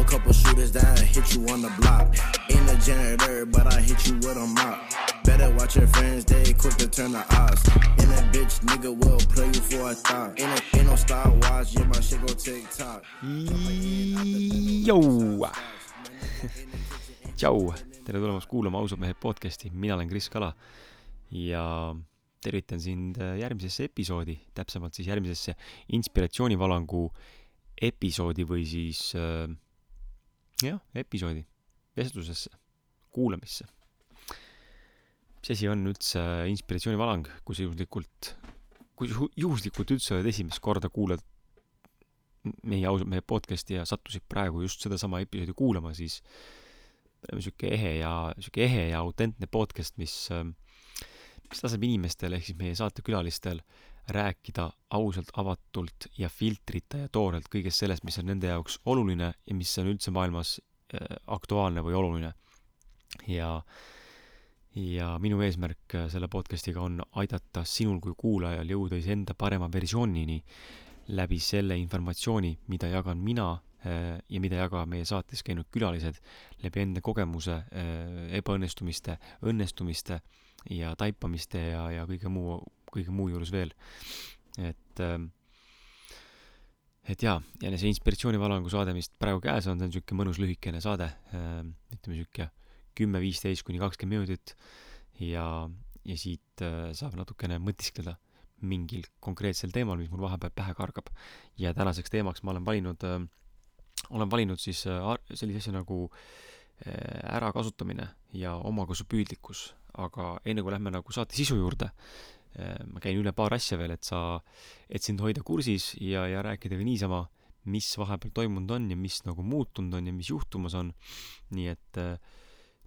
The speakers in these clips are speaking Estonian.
a couple shooters that hit you on the block. Ain't a janitor, but I hit you with a mop. Better watch your friends, they quick to turn the odds. And a bitch nigga will play you for a thought. Ain't, a, ain't no Star Wars, yeah, my shit go TikTok. Jou! tšau, tere tulemast kuulama Ausad mehed podcasti, mina olen Kris Kala ja tervitan sind järgmisesse episoodi, täpsemalt siis järgmisesse inspiratsioonivalangu episoodi või siis äh, jah, episoodi vestlusesse, kuulamisse. mis asi on üldse inspiratsioonivalang, kui sa juhuslikult, kui juhuslikult üldse oled esimest korda kuulad meie ausad mehe podcast'i ja sattusid praegu just sedasama episoodi kuulama, siis sihuke ehe ja, sihuke ehe ja autentne podcast, mis, mis laseb inimestel ehk siis meie saatekülalistel rääkida ausalt, avatult ja filtrita ja toorelt kõigest sellest, mis on nende jaoks oluline ja mis on üldse maailmas äh, aktuaalne või oluline. ja, ja minu eesmärk selle podcastiga on aidata sinul kui kuulajal jõuda iseenda parema versioonini läbi selle informatsiooni, mida jagan mina äh, ja mida jagavad meie saates käinud külalised läbi enda kogemuse äh, ebaõnnestumiste, õnnestumiste ja taipamiste ja, ja kõige muu, kõige muu juures veel. et, ähm, et jaa, jälle see inspiratsioonivalangu saade, mis praegu käes on, see on niisugune mõnus lühikene saade, ähm, ütleme niisugune kümme, viisteist kuni kakskümmend minutit ja, ja siit äh, saab natukene mõtiskleda mingil konkreetsel teemal, mis mul vahepeal pähe kargab. ja tänaseks teemaks ma olen valinud äh,, olen valinud siis äh, sellise asja nagu äh, ärakasutamine ja omakasupüüdlikkus, aga enne kui lähme nagu saate sisu juurde ma käin üle paar asja veel, et sa, et sind hoida kursis ja, ja rääkida ka niisama, mis vahepeal toimunud on ja mis nagu muutunud on ja mis juhtumas on. nii et äh,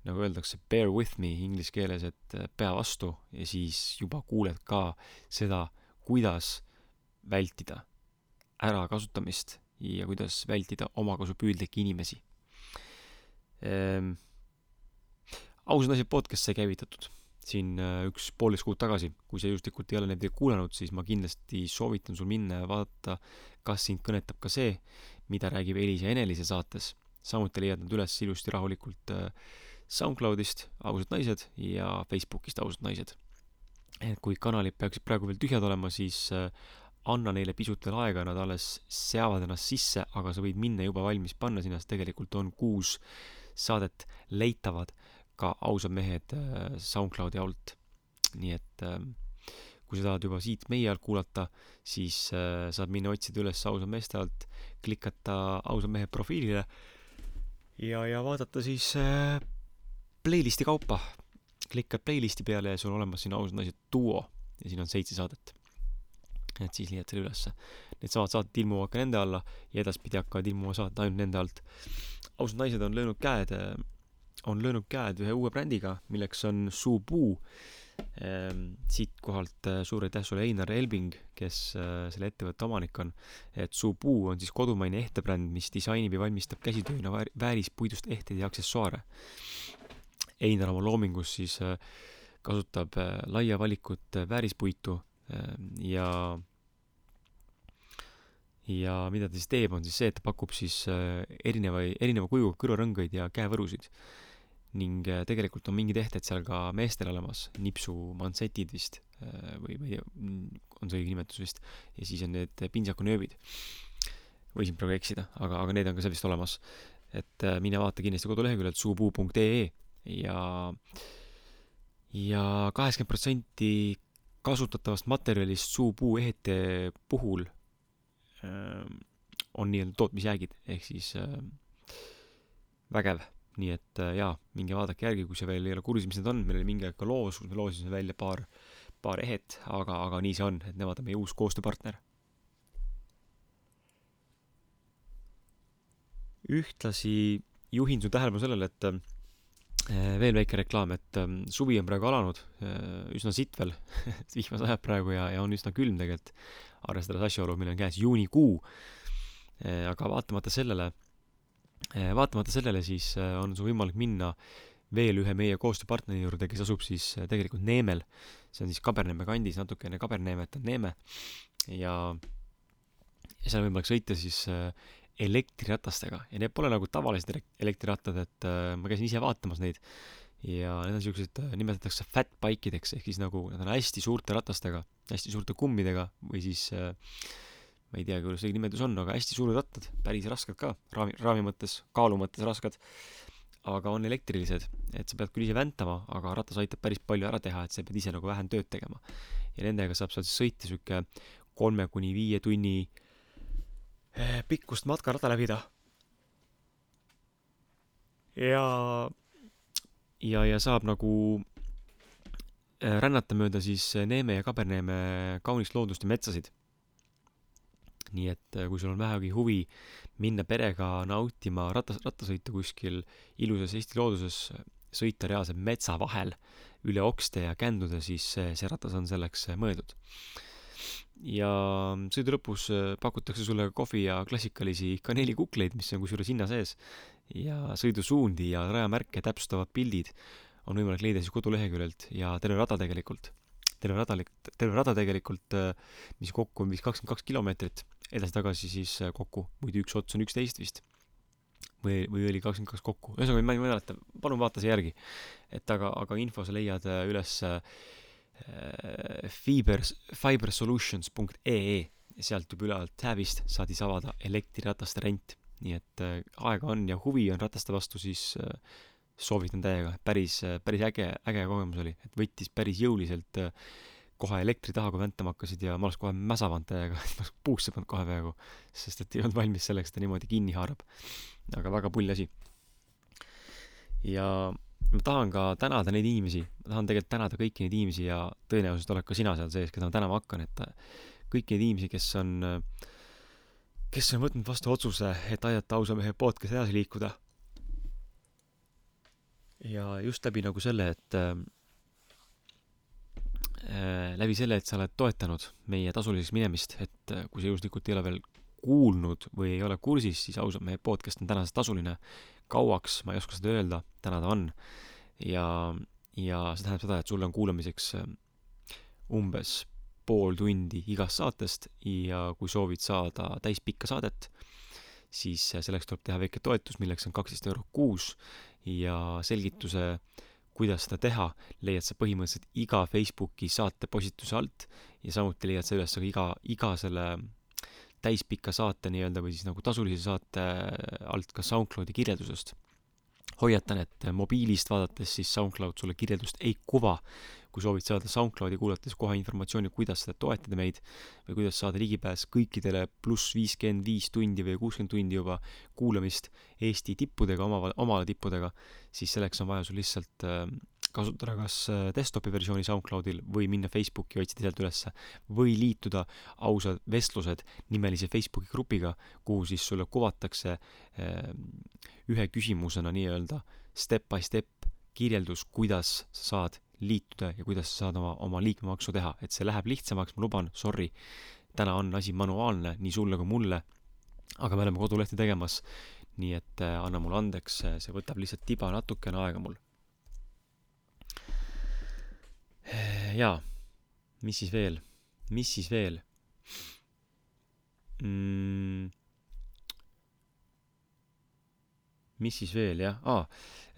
nagu öeldakse, bear with me inglise keeles, et äh, pea vastu ja siis juba kuuled ka seda, kuidas vältida ärakasutamist ja kuidas vältida omakasupüüdlikke inimesi ehm,. ausad asjad podcast sai käivitatud siin äh, üks poolteist kuud tagasi, kui sa juhuslikult ei ole neid veel kuulanud, siis ma kindlasti soovitan sul minna ja vaadata, kas sind kõnetab ka see, mida räägib Elis ja Enelise saates. samuti leiad nad üles ilusti rahulikult äh, SoundCloudist Ausad naised ja Facebookist Ausad naised. et kui kanalid peaksid praegu veel tühjad olema, siis äh, anna neile pisut veel aega, nad alles seavad ennast sisse, aga sa võid minna juba valmis panna sinna, sest tegelikult on kuus saadet leitavad ka ausad mehed äh, SoundCloudi alt. nii et ähm, kui sa tahad juba siit meie alt kuulata, siis äh, saad minna otsida üles ausad meeste alt, klikata ausad mehe profiilile ja, ja vaadata siis playlisti kaupa. klikkad playlisti peale ja sul on olemas siin ausad naised duo ja siin on seitse saadet. et siis leiad selle ülesse. Needsamad saated ilmuvad ka nende alla ja edaspidi hakkavad ilmuma saated ainult nende alt. ausad naised on löönud käed, on löönud käed ühe uue brändiga, milleks on Subuu ehm,. siitkohalt äh, suur aitäh sulle, Einar Elbing, kes äh, selle ettevõtte omanik on. et Subuu on siis kodumaine ehtebränd, mis disainib ja valmistab käsitööna väärispuidust ehteid ja aksessuaare Einar oma loomingus siis äh, kasutab laia valikut väärispuitu ja ja mida ta siis teeb, on siis see, et ta pakub siis erinevaid, erineva kujuga kõrvarõngaid ja käevõrusid. Ning tegelikult on mingid ehted seal ka meestel olemas, nipsu mantsetid vist või ma ei tea, on see õige nimetus vist, ja siis on need pintsakunööbid. võisin praegu eksida, aga, aga need on ka seal vist olemas. et mine vaata kindlasti koduleheküljelt suupuu.ee ja, ja kaheksakümmend protsenti kasutatavast materjalist suupuu ehete puhul äh, on nii-öelda tootmisjäägid, ehk siis äh, vägev. Nii et äh, jaa, minge vaadake järgi, kui sa veel ei ole kursis, mis need on, meil oli mingi aeg ka loos, kus me loosisime välja paar, paar ehet, aga, aga nii see on, et nemad on meie uus koostööpartner. ühtlasi juhin su tähelepanu sellele, et äh, veel väike reklaam, et ähm, suvi on praegu alanud, äh, üsna sitt veel vihma sajab praegu ja, ja on üsna külm tegelikult, arvestades asjaolu, meil on käes juunikuu. Äh, aga vaatamata sellele, äh, vaatamata sellele siis on sul võimalik minna veel ühe meie koostööpartneri juurde, kes asub siis tegelikult Neemel. see on siis Kaberneeme kandis, natukene Kaberneemet on Neeme. Ja, ja seal on võimalik sõita siis elektriratastega ja need pole nagu tavalised elek- elektrirattad, et äh, ma käisin ise vaatamas neid. Ja need on siuksed äh,, nimetatakse fat bike ideks ehk siis nagu nad on hästi suurte ratastega, hästi suurte kummidega või siis äh, ma ei teagi, kuidas see nimetus on, aga hästi suured rattad, päris rasked ka, raami, raami mõttes, kaalu mõttes rasked. aga on elektrilised, et sa pead küll ise väntama, aga ratas aitab päris palju ära teha, et sa pead ise nagu vähem tööd tegema. ja nendega saab seal siis sõita sihuke kolme kuni viie tunni eh, pikkust matkarada läbida. ja, ja, ja saab nagu eh, rännata mööda siis Neeme ja Kaberneeme kaunist loodust ja metsasid nii et äh, kui sul on vähegi huvi minna perega nautima ratas, rattasõitu kuskil ilusas Eesti looduses, sõita reaalselt metsa vahel üle okste ja kändude, siis see, see ratas on selleks äh, mõeldud. ja sõidu lõpus äh, pakutakse sulle kohvi ja klassikalisi kaneelikukleid, mis on kusjuures hinna sees, ja sõidusuundi ja rajamärke täpsustavad pildid on võimalik leida siis koduleheküljelt ja terve rada tegelikult terve rada, terve rada tegelikult, mis kokku on vist kakskümmend kaks kilomeetrit edasi-tagasi siis äh, kokku, muidu üks ots on üksteist vist. või, või oli kakskümmend kaks kokku, ühesõnaga ma ei mäleta, palun vaata see järgi. et aga, aga info sa leiad äh, üles äh, fibers, fibersolutions.ee, sealt juba ülevalt tab'ist saad siis avada elektrirataste rent. nii et äh, aega on ja huvi on rataste vastu, siis äh, soovitan täiega, päris, päris äge, äge kogemus oli, et võttis päris jõuliselt äh, kohe elektri taha, kui väntama hakkasid ja ma oleks kohe mäsavanud täiega, ma oleks puusse pannud kohe peaaegu, sest et ei olnud valmis selleks, et ta niimoodi kinni haarab. aga väga pull asi. ja ma tahan ka tänada neid inimesi, ma tahan tegelikult tänada kõiki neid inimesi ja tõenäoliselt oled ka sina seal sees, keda ma tänama hakkan, et kõiki neid inimesi, kes on, kes on võtnud vastu otsuse, et aidata ausa mehe podcast'i edasi liikuda. ja just läbi nagu selle, et Äh, läbi selle, et sa oled toetanud meie tasuliseks minemist, et äh, kui sa juhuslikult ei ole veel kuulnud või ei ole kursis, siis ausalt, meie podcast on tänasest tasuline. kauaks, ma ei oska seda öelda, täna ta on. ja, ja see tähendab seda, et sul on kuulamiseks äh, umbes pool tundi igast saatest ja kui soovid saada täispikka saadet, siis selleks tuleb teha väike toetus, milleks on kaksteist eurot kuus ja selgituse äh, kuidas seda teha, leiad sa põhimõtteliselt iga Facebooki saate postituse alt ja samuti leiad sa üles ka iga, iga selle täispika saate nii-öelda või siis nagu tasulise saate alt ka SoundCloudi kirjeldusest. hoiatan, et mobiilist vaadates siis SoundCloud sulle kirjeldust ei kuva kui soovid saada SoundCloudi kuulates kohe informatsiooni, kuidas seda toetada meid või kuidas saada ligipääs kõikidele pluss viiskümmend viis tundi või kuuskümmend tundi juba kuulamist Eesti tippudega, oma, oma tippudega, siis selleks on vaja sul lihtsalt äh, kasutada kas äh, desktopi versiooni SoundCloudil või minna Facebooki, otsida sealt ülesse või liituda ausad vestlused nimelise Facebooki grupiga, kuhu siis sulle kuvatakse äh, ühe küsimusena nii-öelda step by step kirjeldus, kuidas sa saad liituda ja kuidas sa saad oma, oma liikmemaksu teha, et see läheb lihtsamaks, ma luban, sorry, täna on asi manuaalne nii sulle kui mulle, aga me oleme kodulehte tegemas, nii et äh, anna mulle andeks, see võtab lihtsalt tiba natukene aega mul. jaa, mis siis veel, mis siis veel mm.? Mis siis veel, jah? Ah,,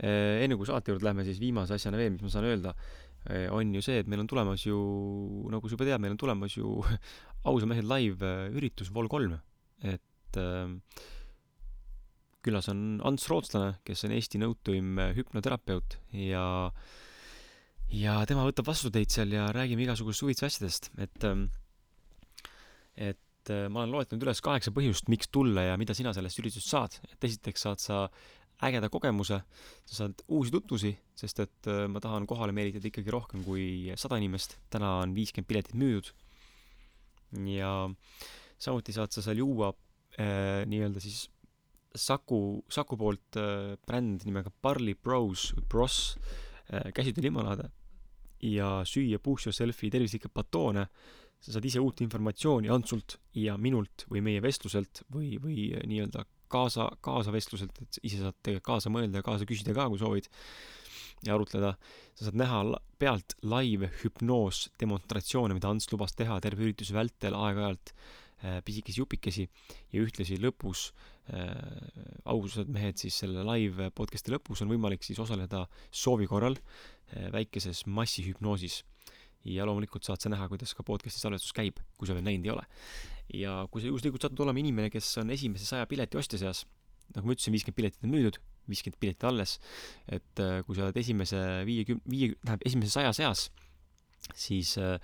enne kui saate juurde lähme, siis viimase asjana veel, mis ma saan öelda, eh, on ju see, et meil on tulemas ju, nagu sa juba tead, meil on tulemas ju ausa mehe live üritus Vol kolm, et äh, külas on Ants Rootslane, kes on Eesti nõutuim hüpnoterapeut ja ja tema võtab vastu teid seal ja räägime igasugustest huvitavatest asjadest, et et et äh, ma olen loetlenud üles kaheksa põhjust, miks tulla ja mida sina sellest üritusest saad. et esiteks saad sa ägeda kogemuse, sa saad uusi tutvusi, sest et äh, ma tahan kohale meelitada ikkagi rohkem kui sada inimest. täna on viiskümmend piletit müüdud. ja samuti saad sa seal juua äh, nii-öelda siis Saku, Saku poolt äh, bränd nimega Barley Bros Bros äh, käsitöölimonaade ja süüa push yourself'i tervislikke batoone sa saad ise uut informatsiooni Antsult ja minult või meie vestluselt või, või nii-öelda kaasa, kaasavestluselt, et ise saad tegelikult kaasa mõelda ja kaasa küsida ka, kui soovid ja arutleda. sa saad näha pealt live hüpnoos demonstratsioone, mida Ants lubas teha terve ürituse vältel aeg-ajalt pisikesi jupikesi ja ühtlasi lõpus ausad mehed siis selle live podcast'i lõpus on võimalik siis osaleda soovi korral väikeses massihüpnoosis ja loomulikult saad sa näha, kuidas ka podcast'i salvestus käib, kui sa veel näinud ei ole. ja kui sa juhuslikult satud olema inimene, kes on esimese saja pileti ostja seas, nagu ma ütlesin, viiskümmend piletit on müüdud, viiskümmend piletit alles, et äh, kui sa oled esimese viiekümne, viie, tähendab esimese saja seas, siis äh,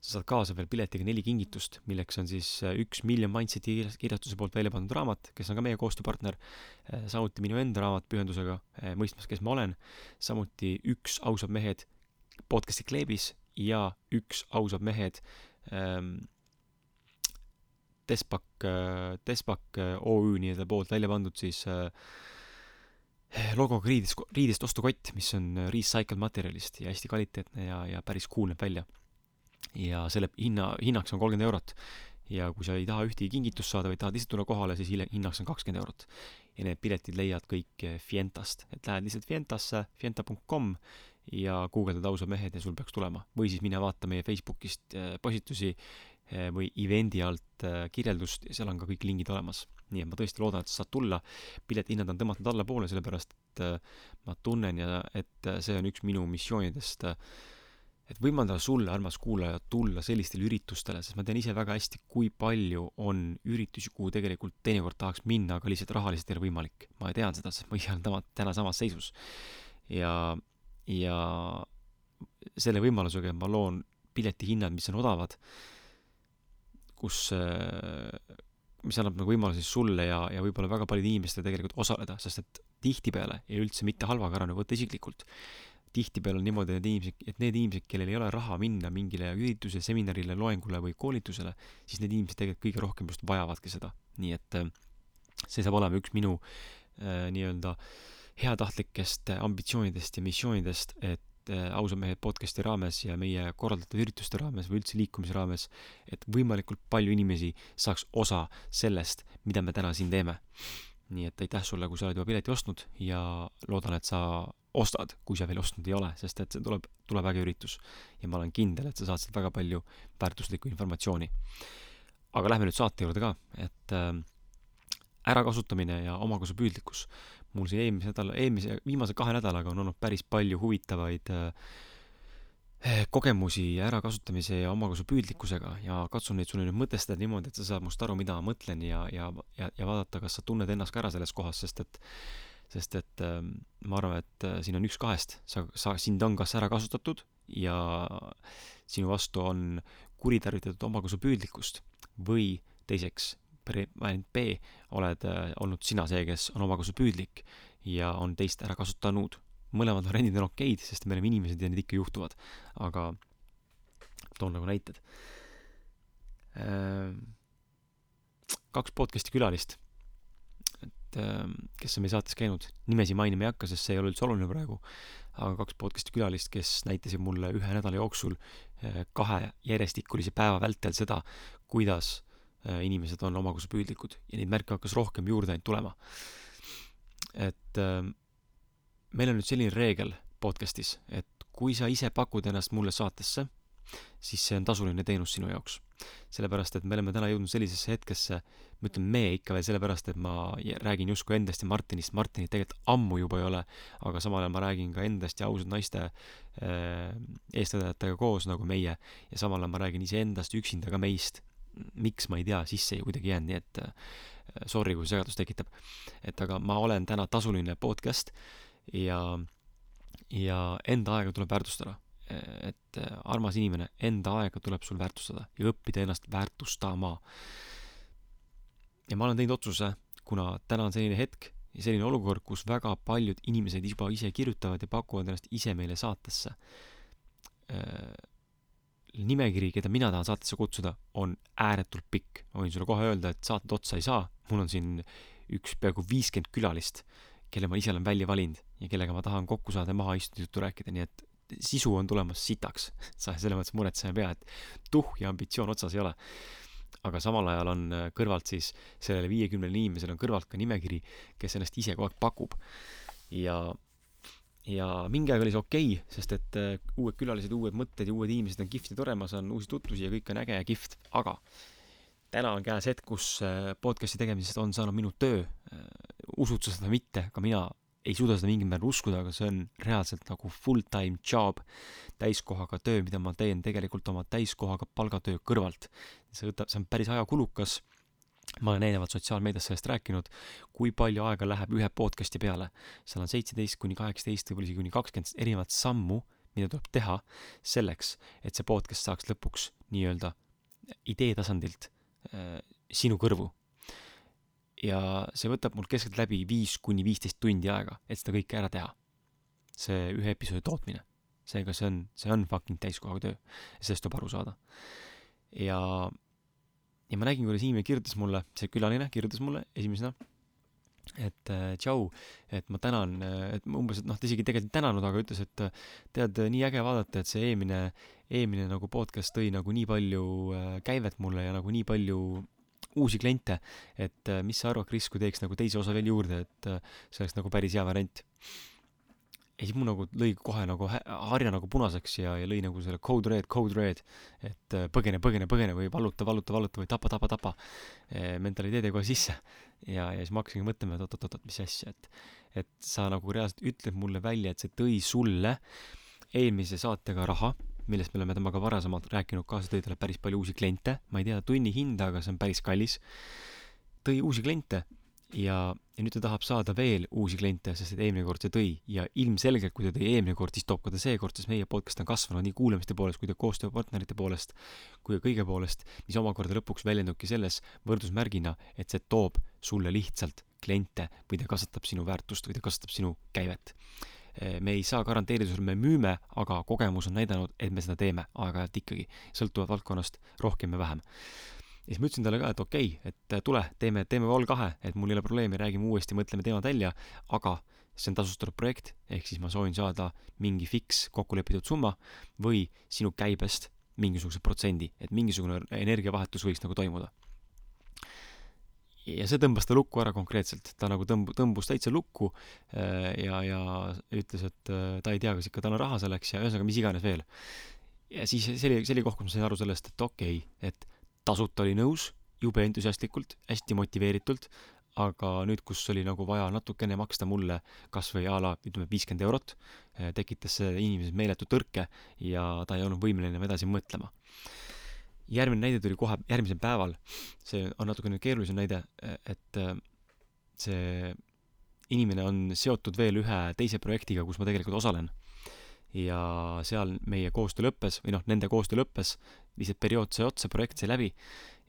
sa saad kaasa veel piletiga neli kingitust, milleks on siis äh, üks Million Mindseti kirjastuse poolt välja pandud raamat, kes on ka meie koostööpartner, samuti minu enda raamat pühendusega Mõistmas, kes ma olen, samuti üks Ausad mehed podcast'i kleebis ja üks Ausad mehed ähm, Despak äh,, Despak äh, OÜ nii-öelda poolt välja pandud siis äh, logoga riidest, riidest ostukott, mis on recycled materjalist ja hästi kvaliteetne ja, ja päris cool näeb välja. ja selle hinna, hinnaks on kolmkümmend eurot. ja kui sa ei taha ühtegi kingitust saada, vaid tahad lihtsalt tulla kohale, siis hinnaks on kakskümmend eurot. ja need piletid leiad kõik Fientast, et lähed lihtsalt Fientasse, fienta.com ja guugeldad ausad mehed ja sul peaks tulema. või siis mine vaata meie Facebookist äh, postitusi äh, või event'i alt äh, kirjeldust ja seal on ka kõik lingid olemas. nii et ma tõesti loodan, et sa saad tulla. piletihinnad on tõmmatud allapoole, sellepärast et ma tunnen ja et see on üks minu missioonidest, et võimaldada sulle, armas kuulaja, tulla sellistele üritustele, sest ma tean ise väga hästi, kui palju on üritusi, kuhu tegelikult teinekord tahaks minna, aga lihtsalt rahaliselt ei ole võimalik. ma tean seda, sest ma ise olen täna samas seisus. ja ja selle võimalusega ma loon piletihinnad, mis on odavad, kus, mis annab nagu võimaluse siis sulle ja, ja võib-olla väga paljudele inimestele tegelikult osaleda, sest et tihtipeale ja üldse mitte halvaga ära nagu võtta isiklikult, tihtipeale on niimoodi, et inimesed, et need inimesed, kellel ei ole raha minna mingile üritusele, seminarile, loengule või koolitusele, siis need inimesed tegelikult kõige rohkem just vajavadki seda. nii et see saab olema üks minu äh, nii-öelda äh, heatahtlikest ambitsioonidest ja missioonidest, et äh, ausad mehed podcast'i raames ja meie korraldatud ürituste raames või üldse liikumise raames, et võimalikult palju inimesi saaks osa sellest, mida me täna siin teeme. nii et aitäh sulle, kui sa oled juba pileti ostnud ja loodan, et sa ostad, kui sa veel ostnud ei ole, sest et see tuleb, tuleb äge üritus. ja ma olen kindel, et sa saad sealt väga palju väärtuslikku informatsiooni. aga lähme nüüd saate juurde ka, et äh, ärakasutamine ja omakasupüüdlikkus mul siin eelmise nädala, eelmise, viimase kahe nädalaga on olnud päris palju huvitavaid äh, kogemusi ärakasutamise ja omakasupüüdlikkusega ja katsun neid sulle nüüd mõtestada niimoodi, et sa saad must aru, mida ma mõtlen ja, ja, ja, ja vaadata, kas sa tunned ennast ka ära selles kohas, sest et sest et äh, ma arvan, et äh, siin on üks kahest, sa, sa, sind on kas ära kasutatud ja sinu vastu on kuritarvitatud omakasupüüdlikkust või teiseks variant B, oled äh, olnud sina see, kes on omakasupüüdlik ja on teist ära kasutanud. mõlemad variandid on okeid, sest me oleme inimesed ja need ikka juhtuvad. aga toon nagu näited. Äh, kaks podcast'i külalist, et äh, kes on meie saates käinud, nimesi mainima ei hakka, sest see ei ole üldse oluline praegu, aga kaks podcast'i külalist, kes näitasid mulle ühe nädala jooksul kahe järjestikulise päeva vältel seda, kuidas inimesed on omakasupüüdlikud ja neid märke hakkas rohkem juurde ainult tulema. et äh, meil on nüüd selline reegel podcastis, et kui sa ise pakud ennast mulle saatesse, siis see on tasuline teenus sinu jaoks. sellepärast, et me oleme täna jõudnud sellisesse hetkesse, ma ütlen me ikka veel sellepärast, et ma räägin justkui endast ja Martinist, Martinit tegelikult ammu juba ei ole, aga samal ajal ma räägin ka endast ja ausad naiste äh, eestvedajatega koos nagu meie ja samal ajal ma räägin iseendast üksinda ka meist miks, ma ei tea, sisse ei kuidagi jäänud, nii et äh, sorry, kui segadust tekitab. et aga ma olen täna tasuline podcast ja, ja enda aega tuleb väärtustada. et äh, armas inimene, enda aega tuleb sul väärtustada ja õppida ennast väärtustama. ja ma olen teinud otsuse, kuna täna on selline hetk ja selline olukord, kus väga paljud inimesed juba ise kirjutavad ja pakuvad ennast ise meile saatesse äh, nimekiri, keda mina tahan saatesse kutsuda, on ääretult pikk. ma võin sulle kohe öelda, et saated otsa ei saa, mul on siin üks peaaegu viiskümmend külalist, kelle ma ise olen välja valinud ja kellega ma tahan kokku saada maha istuda, juttu rääkida, nii et sisu on tulemas sitaks. sa selles mõttes muretsema ei pea, et tuhh ja ambitsioon otsas ei ole. aga samal ajal on kõrvalt siis sellele viiekümnele inimesele on kõrvalt ka nimekiri, kes ennast ise kogu aeg pakub. ja ja mingi aeg oli see okei okay,, sest et uh, uued külalised, uued mõtted ja uued inimesed on kihvt ja tore, ma saan uusi tutvusi ja kõik on äge ja kihvt, aga täna on käes hetk, kus äh, podcast'i tegemisest on saanud minu töö. Äh, usud sa seda või mitte, ka mina ei suuda seda mingil määral uskuda, aga see on reaalselt nagu full-time job, täiskohaga töö, mida ma teen tegelikult oma täiskohaga palgatöö kõrvalt. see võtab, see on päris ajakulukas ma olen eelnevalt sotsiaalmeedias sellest rääkinud, kui palju aega läheb ühe podcast'i peale. seal on seitseteist kuni kaheksateist, võib-olla isegi kuni kakskümmend erinevat sammu, mida tuleb teha selleks, et see podcast saaks lõpuks nii-öelda idee tasandilt äh, sinu kõrvu. ja see võtab mul keskeltläbi viis kuni viisteist tundi aega, et seda kõike ära teha. see ühe episoodi tootmine. seega see on, see on fucking täiskohaga töö. sellest tuleb aru saada. ja ja ma nägin, kuidas inimene kirjutas mulle, see külaline kirjutas mulle esimesena, et äh, tšau, et ma tänan, äh, et umbes, et noh, ta isegi tegelikult ei tänanud, aga ütles, et äh, tead, nii äge vaadata, et see eelmine, eelmine nagu podcast tõi nagu nii palju äh, käivet mulle ja nagu nii palju uusi kliente, et äh, mis sa arvad, Kris, kui teeks nagu teise osa veel juurde, et äh, see oleks nagu päris hea variant ja siis mu nagu lõi kohe nagu harja nagu punaseks ja, ja lõi nagu selle code red, code red, et äh, põgene, põgene, põgene või valluta, valluta, valluta või tapa, tapa, tapa e,. mentaliteedi kohe sisse. ja, ja siis ma hakkasingi mõtlema, et oot-oot-oot, mis asja, et, et sa nagu reaalselt ütled mulle välja, et see tõi sulle eelmise saatega raha, millest me oleme temaga varasemalt rääkinud, kaasa tõi talle päris palju uusi kliente, ma ei tea tunni hinda, aga see on päris kallis. tõi uusi kliente ja, ja nüüd ta tahab saada veel uusi kliente, sest et eelmine kord see tõi ja ilmselgelt, kui ta tõi eelmine kord, siis toob ka ta seekord, sest meie podcast on kasvanud nii kuulamiste poolest kui ka koostööpartnerite poolest kui ka kõige poolest, mis omakorda lõpuks väljendubki selles võrdusmärgina, et see toob sulle lihtsalt kliente või ta kasvatab sinu väärtust või ta kasvatab sinu käivet. me ei saa garanteerida sulle, me müüme, aga kogemus on näidanud, et me seda teeme aeg-ajalt ikkagi, sõltuvalt valdkonnast rohkem ja vähem ja siis ma ütlesin talle ka, et okei okay,, et äh, tule, teeme, teeme Vol kahe, et mul ei ole probleemi, räägime uuesti, mõtleme teemad välja, aga see on tasustatud projekt, ehk siis ma soovin saada mingi fiks kokkulepitud summa või sinu käibest mingisuguse protsendi, et mingisugune energiavahetus võiks nagu toimuda. ja see tõmbas ta lukku ära konkreetselt, ta nagu tõmb-, tõmbus täitsa lukku äh, ja, ja ütles, et äh, ta ei tea, kas ikka tal on raha selleks ja ühesõnaga mis iganes veel. ja siis see oli, see oli koht, kus ma sain aru sellest, et okei okay,, et tasuta oli nõus, jube entusiastlikult, hästi motiveeritult, aga nüüd, kus oli nagu vaja natukene maksta mulle kas või a la ütleme viiskümmend eurot, eh, tekitas see inimeses meeletu tõrke ja ta ei olnud võimeline enam edasi mõtlema. järgmine näide tuli kohe järgmisel päeval, see on natukene keerulisem näide, eh, et eh, see inimene on seotud veel ühe teise projektiga, kus ma tegelikult osalen ja seal meie koostöö lõppes või noh, nende koostöö lõppes, lihtsalt periood sai otsa, projekt sai läbi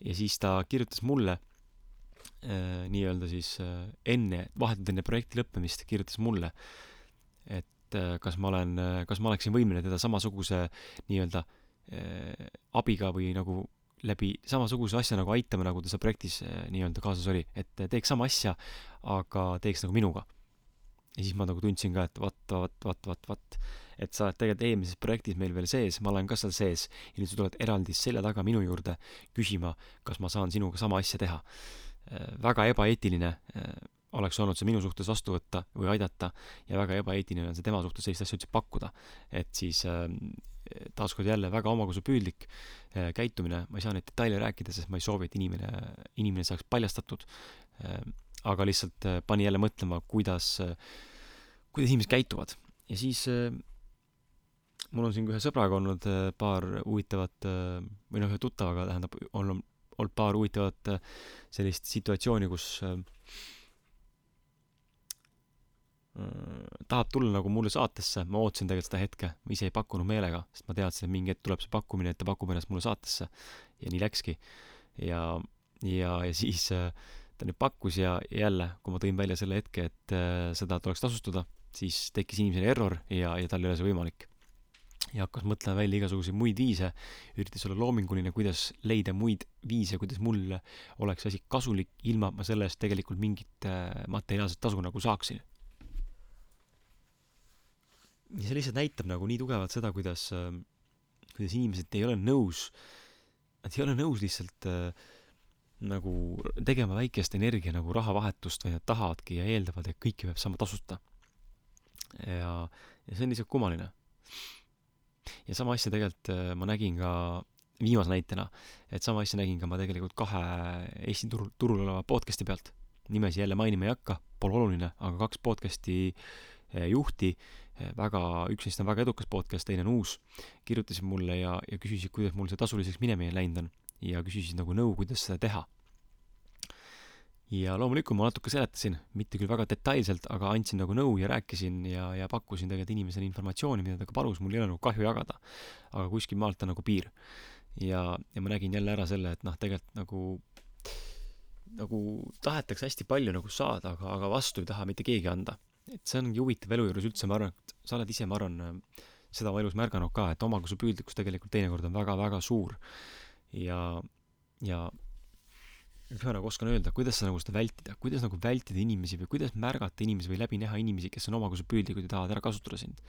ja siis ta kirjutas mulle äh, nii-öelda siis äh, enne, vahetult enne projekti lõppemist kirjutas mulle, et äh, kas ma olen äh,, kas ma oleksin võimeline teda samasuguse nii-öelda äh, abiga või nagu läbi samasuguse asja nagu aitama, nagu ta seal projektis äh, nii-öelda kaasas oli, et teeks sama asja, aga teeks nagu minuga. Ja siis ma nagu tundsin ka, et vaat, vaat, vaat, vaat, vaat et sa oled tegelikult eelmises projektis meil veel sees, ma olen ka seal sees ja nüüd sa tuled eraldi selja taga minu juurde küsima, kas ma saan sinuga sama asja teha. Äh, väga ebaeetiline äh, oleks olnud see minu suhtes vastu võtta või aidata ja väga ebaeetiline on see tema suhtes sellist asja üldse pakkuda. et siis äh, taaskord jälle väga omakasupüüdlik käitumine, ma ei saa neid detaile rääkida, sest ma ei soovi, et inimene, inimene saaks paljastatud, aga lihtsalt pani jälle mõtlema, kuidas, kuidas inimesed käituvad. ja siis mul on siin ühe sõbraga olnud äh, paar huvitavat äh, või noh, ühe tuttavaga tähendab, on olnud paar huvitavat äh, sellist situatsiooni, kus tahab tulla nagu mulle saatesse, ma ootasin tegelikult seda hetke, ma ise ei pakkunud meelega, sest ma teadsin, et mingi hetk tuleb see pakkumine, et ta pakub ennast mulle saatesse. ja nii läkski. ja, ja, ja siis ta nüüd pakkus ja jälle, kui ma tõin välja selle hetke, et seda tuleks tasustada, siis tekkis inimesel error ja, ja tal ei ole see võimalik ja hakkas mõtlema välja igasuguseid muid viise, üritas olla loominguline, kuidas leida muid viise, kuidas mul oleks asi kasulik, ilma et ma selle eest tegelikult mingit äh, materiaalset tasu nagu saaksin. ja see lihtsalt näitab nagu nii tugevalt seda, kuidas, äh, kuidas inimesed ei ole nõus, nad ei ole nõus lihtsalt äh, nagu tegema väikest energia nagu rahavahetust, vaid nad tahavadki ja eeldavad, et kõike peab saama tasuta. ja, ja see on lihtsalt kummaline ja sama asja tegelikult äh, ma nägin ka viimase näitena, et sama asja nägin ka ma tegelikult kahe Eesti turul, turul oleva podcast'i pealt. nimesi jälle mainima ei hakka, pole oluline, aga kaks podcast'i eh, juhti, eh, väga, üks neist on väga edukas podcast, teine on uus, kirjutasid mulle ja, ja küsisid, kuidas mul see tasuliseks minemine läinud on. Ja küsisid nagu nõu, kuidas seda teha ja loomulikult ma natuke seletasin, mitte küll väga detailselt, aga andsin nagu nõu ja rääkisin ja, ja pakkusin tegelikult inimesele informatsiooni, mida ta ka palus, mul ei ole nagu kahju jagada. aga kuskil maalt on nagu piir. ja, ja ma nägin jälle ära selle, et noh, tegelikult nagu, nagu tahetakse hästi palju nagu saada, aga, aga vastu ei taha mitte keegi anda. et see ongi huvitav elu juures üldse, ma arvan, et sa oled ise, ma arvan, seda oma elus märganud ka, et omakasupüüdlikkus tegelikult teinekord on väga-väga suur. Ja, ja mis ma nagu oskan öelda, kuidas sa nagu seda vältida, kuidas nagu vältida inimesi või kuidas märgata inimesi või läbi näha inimesi, kes on omakasupüüdlikud ja tahavad ära kasutada sind.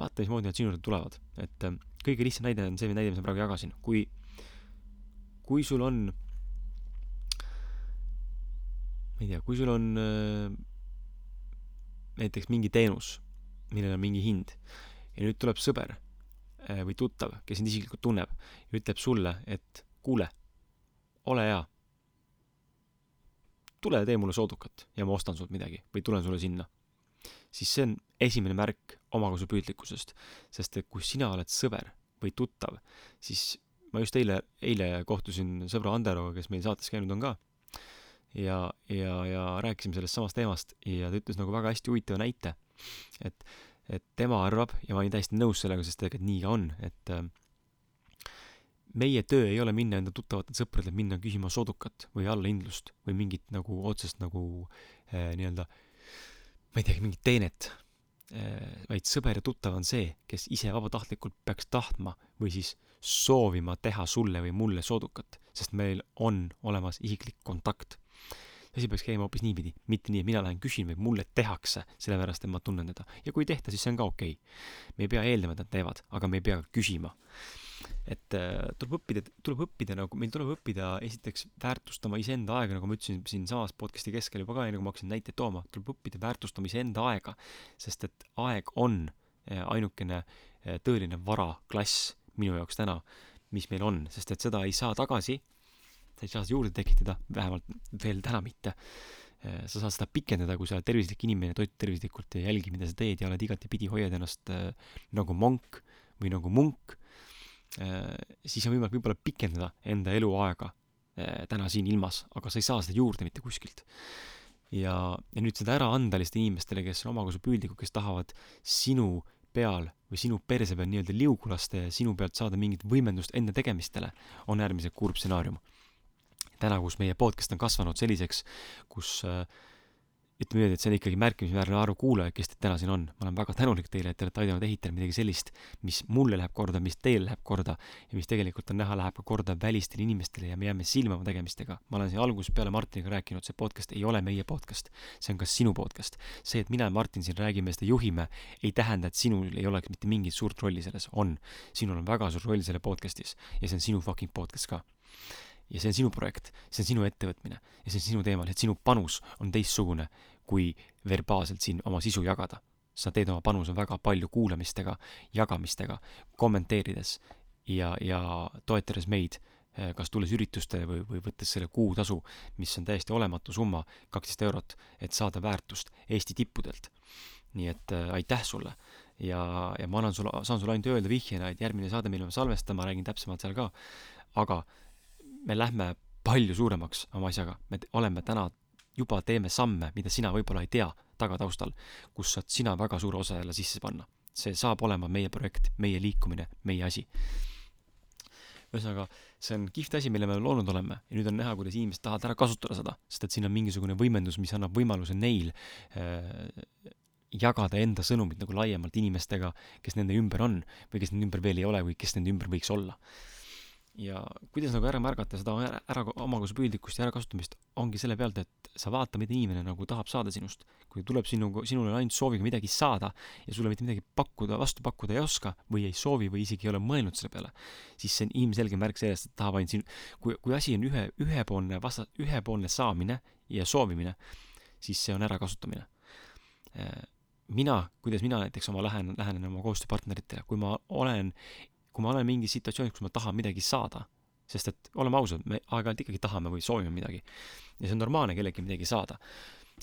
vaata, mismoodi nad sinu juurde tulevad, et äh, kõige lihtsam näide on see näide, mis ma praegu jagasin, kui, kui sul on, ma ei tea, kui sul on äh, näiteks mingi teenus, millel on mingi hind ja nüüd tuleb sõber või tuttav, kes sind isiklikult tunneb ja ütleb sulle, et kuule, ole hea tule tee mulle soodukat ja ma ostan sult midagi või tulen sulle sinna. siis see on esimene märk omakasupüüdlikkusest, sest et kui sina oled sõber või tuttav, siis ma just eile, eile kohtusin sõbra Anderoga, kes meil saates käinud on ka, ja, ja, ja rääkisime sellest samast teemast ja ta ütles nagu väga hästi huvitava näite, et, et tema arvab ja ma olin täiesti nõus sellega, sest tegelikult nii ka on, et äh, meie töö ei ole minna enda tuttavatele sõpradele, minna küsima soodukat või allahindlust või mingit nagu otsest nagu äh, nii-öelda, ma ei teagi, mingit teenet äh,, vaid sõber ja tuttav on see, kes ise vabatahtlikult peaks tahtma või siis soovima teha sulle või mulle soodukat, sest meil on olemas isiklik kontakt. Asi peaks käima hoopis niipidi, mitte nii, et mina lähen küsin, vaid mulle tehakse, sellepärast et ma tunnen teda. ja kui ei tehta, siis see on ka okei. Okay.. me ei pea eeldama, et nad teevad, aga me ei pea küsima. Et äh, tuleb õppida, tuleb õppida nagu, meil tuleb õppida esiteks väärtustama iseenda aega, nagu ma ütlesin siinsamas podcast'i keskel juba ka, enne kui ma hakkasin näiteid tooma, tuleb õppida väärtustama iseenda aega, sest et aeg on äh, ainukene äh, tõeline varaklass minu jaoks täna, mis meil on, sest et seda ei saa tagasi, sa ei saa juurde tekitada, vähemalt veel täna mitte sa saad seda pikendada, kui sa oled tervislik inimene, toit tervislikult ja jälgi, mida sa teed ja oled igatepidi, hoiad ennast äh, nagu monk või nagu munk Äh, siis on võimalik võib-olla pikendada enda eluaega äh, täna siin ilmas, aga sa ei saa seda juurde mitte kuskilt. ja, ja nüüd seda ära anda lihtsalt inimestele, kes on omakasupüüdlikud, kes tahavad sinu peal või sinu perse peal nii-öelda liugu lasta ja sinu pealt saada mingit võimendust enda tegemistele, on äärmiselt kurb stsenaarium. Täna, kus meie podcast on kasvanud selliseks, kus äh, ütleme niimoodi, et see on ikkagi märkimisväärne arv kuulajaid, kes teid täna siin on. ma olen väga tänulik teile, et te olete aidanud ehitada midagi sellist, mis mulle läheb korda, mis teile läheb korda ja mis tegelikult on näha, läheb ka korda välistele inimestele ja me jääme silma oma tegemistega. ma olen siin algusest peale Martiniga rääkinud, see podcast ei ole meie podcast, see on ka sinu podcast. see, et mina ja Martin siin räägime, seda juhime, ei tähenda, et sinul ei oleks mitte mingit suurt rolli selles, on. sinul on väga suur roll selle podcastis ja see on sinu fucking podcast ka ja see on sinu projekt, see on sinu ettevõtmine ja see on sinu teema, et sinu panus on teistsugune kui verbaalselt siin oma sisu jagada. sa teed oma panuse väga palju kuulamistega, jagamistega, kommenteerides ja, ja toetades meid, eh, kas tulles üritustele või, või võttes selle kuutasu, mis on täiesti olematu summa, kaksteist eurot, et saada väärtust Eesti tippudelt. nii et äh, aitäh sulle ja, ja ma annan sulle, saan sulle ainult öelda vihjena, et järgmine saade, mille me salvestame, räägin täpsemalt seal ka, aga me lähme palju suuremaks oma asjaga, me oleme täna, juba teeme samme, mida sina võib-olla ei tea tagataustal, kus saad sina väga suure osa jälle sisse panna. see saab olema meie projekt, meie liikumine, meie asi. ühesõnaga, see on kihvt asi, mille me loonud oleme ja nüüd on näha, kuidas inimesed tahavad ära kasutada seda, sest et siin on mingisugune võimendus, mis annab võimaluse neil äh, jagada enda sõnumit nagu laiemalt inimestega, kes nende ümber on või kes nende ümber veel ei ole või kes nende ümber võiks olla ja kuidas nagu ära märgata seda ära, ära omakasupüüdlikkust ja ärakasutamist, ongi selle pealt, et sa vaata, mida inimene nagu tahab saada sinust. kui tuleb sinu, sinule ainult sooviga midagi saada ja sulle mitte midagi pakkuda, vastu pakkuda ei oska või ei soovi või isegi ei ole mõelnud selle peale, siis see on ilmselge märk sellest, et tahab ainult sinu, kui, kui asi on ühe, ühepoolne vasta-, ühepoolne saamine ja soovimine, siis see on ärakasutamine. mina, kuidas mina näiteks oma lähen, lähenen oma koostööpartneritele, kui ma olen kui ma olen mingis situatsioonis, kus ma tahan midagi saada, sest et oleme ausad, me aeg-ajalt ikkagi tahame või soovime midagi. ja see on normaalne kellelgi midagi saada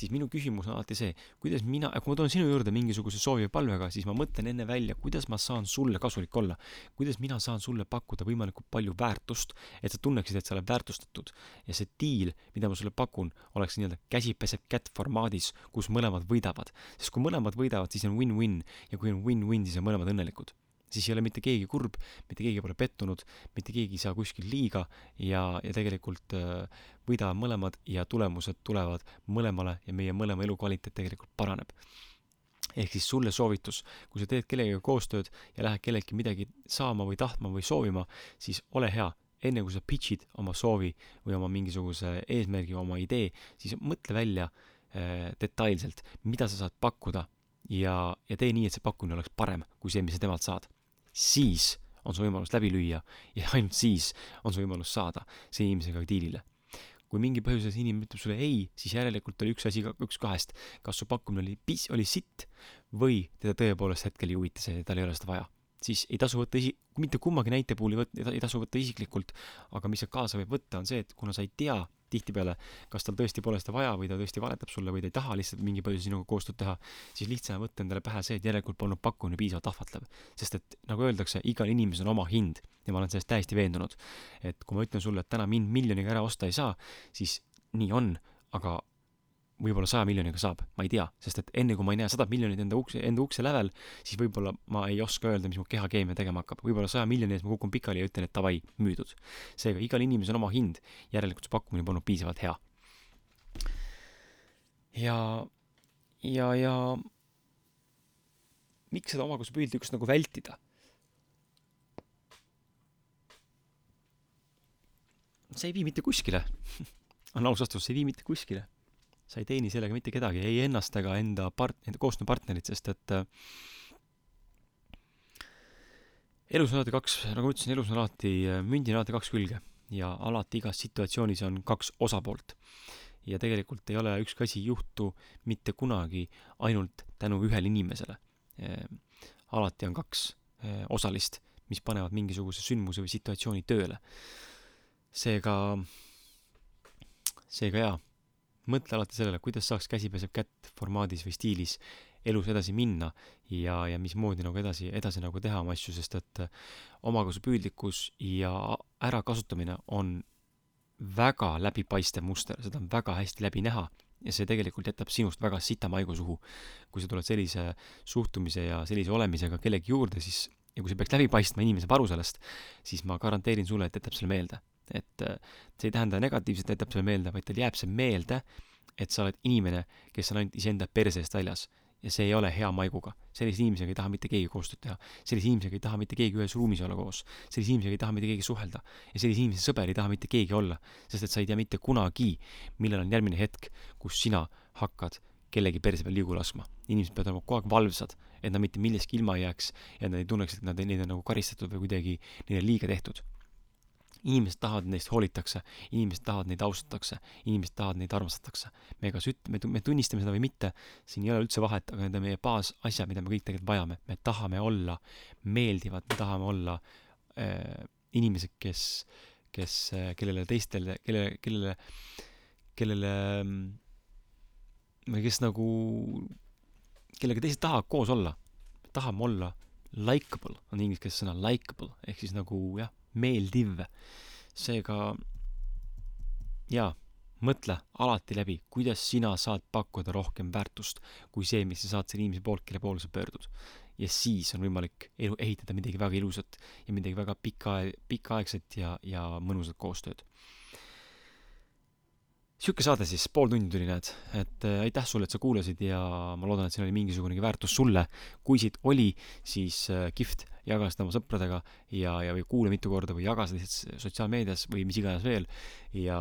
siis minu küsimus on alati see, kuidas mina, kui ma tulen sinu juurde mingisuguse soovi või palvega, siis ma mõtlen enne välja, kuidas ma saan sulle kasulik olla. kuidas mina saan sulle pakkuda võimalikult palju väärtust, et sa tunneksid, et sa oled väärtustatud. ja see diil, mida ma sulle pakun, oleks nii-öelda käsi peseb kätt formaadis, kus mõlemad võidavad. sest kui mõlemad võidavad, siis on win-win ja kui on win-win, siis on mõlemad õnnelikud siis ei ole mitte keegi kurb, mitte keegi pole pettunud, mitte keegi ei saa kuskil liiga ja, ja tegelikult äh, võidavad mõlemad ja tulemused tulevad mõlemale ja meie mõlema elukvaliteet tegelikult paraneb. ehk siis sulle soovitus, kui sa teed kellegagi koostööd ja lähed kelleltki midagi saama või tahtma või soovima, siis ole hea, enne kui sa pitch'id oma soovi või oma mingisuguse eesmärgi, oma idee, siis mõtle välja äh, detailselt, mida sa saad pakkuda ja, ja tee nii, et see pakkumine oleks parem kui see, mis sa temalt saad siis on su võimalus läbi lüüa ja ainult siis on su võimalus saada see inimesega diilile. kui mingi põhjusel see inimene ütleb sulle ei, siis järelikult oli üks asi, üks kahest, kas su pakkumine oli pis-, oli sitt või teda tõepoolest hetkel ei huvita see, tal ei ole seda vaja. Siis ei tasu võtta isi-, mitte kummagi näite puhul ei võt-, ei tasu võtta isiklikult, aga mis sealt kaasa võib võtta, on see, et kuna sa ei tea, tihtipeale, kas tal tõesti pole seda vaja või ta tõesti valetab sulle või ta ei taha lihtsalt mingi põhjusel sinuga koostööd teha, siis lihtsam võtta endale pähe see, et järelikult polnud pakkumine piisavalt ahvatlev. sest et nagu öeldakse, igal inimesel on oma hind ja ma olen sellest täiesti veendunud. et kui ma ütlen sulle, et täna mind miljoniga ära osta ei saa, siis nii on, aga võib-olla saja miljoniga saab, ma ei tea, sest et enne kui ma ei näe sadat miljonit enda ukse, enda ukse lävel, siis võib-olla ma ei oska öelda, mis mu kehakeemia tegema hakkab. võib-olla saja miljoni ees ma kukun pikali ja ütlen, et davai, müüdud. seega igal inimesel on oma hind, järelikult see pakkumine polnud piisavalt hea. ja, ja, ja miks seda omakasupüüdlikkust nagu vältida? see ei vii mitte kuskile on aus vastus, see ei vii mitte kuskile sa ei teeni sellega mitte kedagi, ei ennast ega enda part-, enda koostööpartnerit, sest et äh, elus on alati kaks, nagu ma ütlesin, elus on alati, äh, mündil on alati kaks külge ja alati igas situatsioonis on kaks osapoolt. ja tegelikult ei ole ükski asi juhtu mitte kunagi ainult tänu ühele inimesele. Äh, alati on kaks osalist, mis panevad mingisuguse sündmuse või situatsiooni tööle. seega, seega jaa mõtle alati sellele, kuidas saaks käsi peseb kätt formaadis või stiilis elus edasi minna ja, ja mismoodi nagu edasi, edasi nagu teha oma asju, sest et äh, omakasupüüdlikkus ja ärakasutamine on väga läbipaistev muster, seda on väga hästi läbi näha ja see tegelikult jätab sinust väga sita maigu suhu. kui sa tuled sellise suhtumise ja sellise olemisega kellegi juurde, siis ja kui see peaks läbi paistma, inimene saab aru sellest, siis ma garanteerin sulle, et jätab selle meelde et äh, see ei tähenda negatiivselt, et jätab sulle meelde, vaid tal jääb see meelde, et sa oled inimene, kes on ainult iseenda perse eest väljas. ja see ei ole hea maiguga. sellise inimesega ei taha mitte keegi koostööd teha. sellise inimesega ei taha mitte keegi ühes ruumis olla koos. sellise inimesega ei taha mitte keegi suhelda. ja sellise inimese sõber ei taha mitte keegi olla. sest et sa ei tea mitte kunagi, millal on järgmine hetk, kus sina hakkad kellegi perse peal liigu laskma. inimesed peavad olema kogu aeg valvsad, et nad mitte millestki ilma ei jääks ja nad ei tunneks, et nad, neid on nagu karistatud või kuidagi neile liiga tehtud inimesed tahavad, neist hoolitakse, inimesed tahavad, neid austatakse, inimesed tahavad, neid armastatakse. me kas üt-, me, me tunnistame seda või mitte, siin ei ole üldse vahet, aga need on meie baasasjad, mida me kõik tegelikult vajame. me tahame olla meeldivad, me tahame olla äh, inimesed, kes, kes äh,, kellele teistele, kellele, kellele, kellele või kes nagu, kellega teised tahavad koos olla. tahame olla likable, on inglise keeles sõna likable, ehk siis nagu jah, meeldiv. seega jaa, mõtle alati läbi, kuidas sina saad pakkuda rohkem väärtust kui see, mis sa saad selle inimese poolt, kelle poole sa pöördud. ja siis on võimalik elu, ehitada midagi väga ilusat ja midagi väga pika, pikaaegset ja, ja mõnusat koostööd sihuke saade siis, pool tundi tuli, näed, et äh, aitäh sulle, et sa kuulasid ja ma loodan, et siin oli mingisugunegi väärtus sulle. kui siit oli, siis äh, kihvt, jaga seda oma sõpradega ja, ja või kuula mitu korda või jaga seda lihtsalt sotsiaalmeedias või mis iganes veel. ja,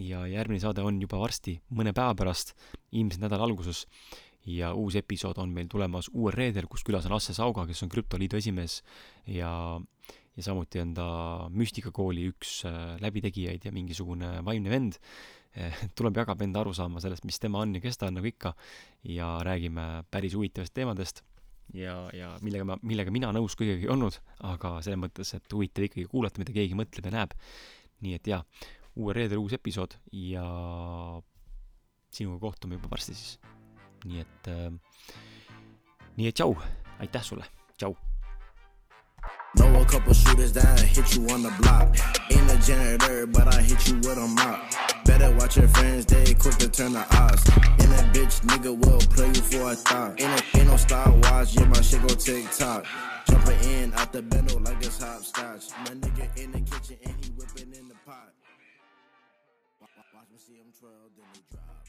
ja järgmine saade on juba varsti, mõne päeva pärast, ilmselt nädala alguses. ja uus episood on meil tulemas uuel reedel, kus külas on Asse Sauga, kes on krüptoliidu esimees ja ja samuti on ta müstikakooli üks äh, läbitegijaid ja mingisugune vaimne vend tuleb, jagab enda arusaama sellest, mis tema on ja kes ta on, nagu ikka, ja räägime päris huvitavatest teemadest ja, ja millega ma, millega mina nõus kõigega ei olnud, aga selles mõttes, et huvitav ikkagi kuulata, mida keegi mõtleb ja näeb. nii et jaa, uuel reedel uus episood ja sinuga kohtume juba varsti siis. nii et äh,, nii et tšau, aitäh sulle, tšau Know a couple shooters that hit you on the block. Ain't a janitor, but I hit you with a mop. Better watch your friends, they quick to turn the odds. And that bitch nigga will play you for a thought. Ain't ain't no Star Wars, yeah, my shit go TikTok. Jumping in out the bendo like it's hopscotch. My nigga in the kitchen and he whipping in the pot. Watch me see him twirl, then he drop.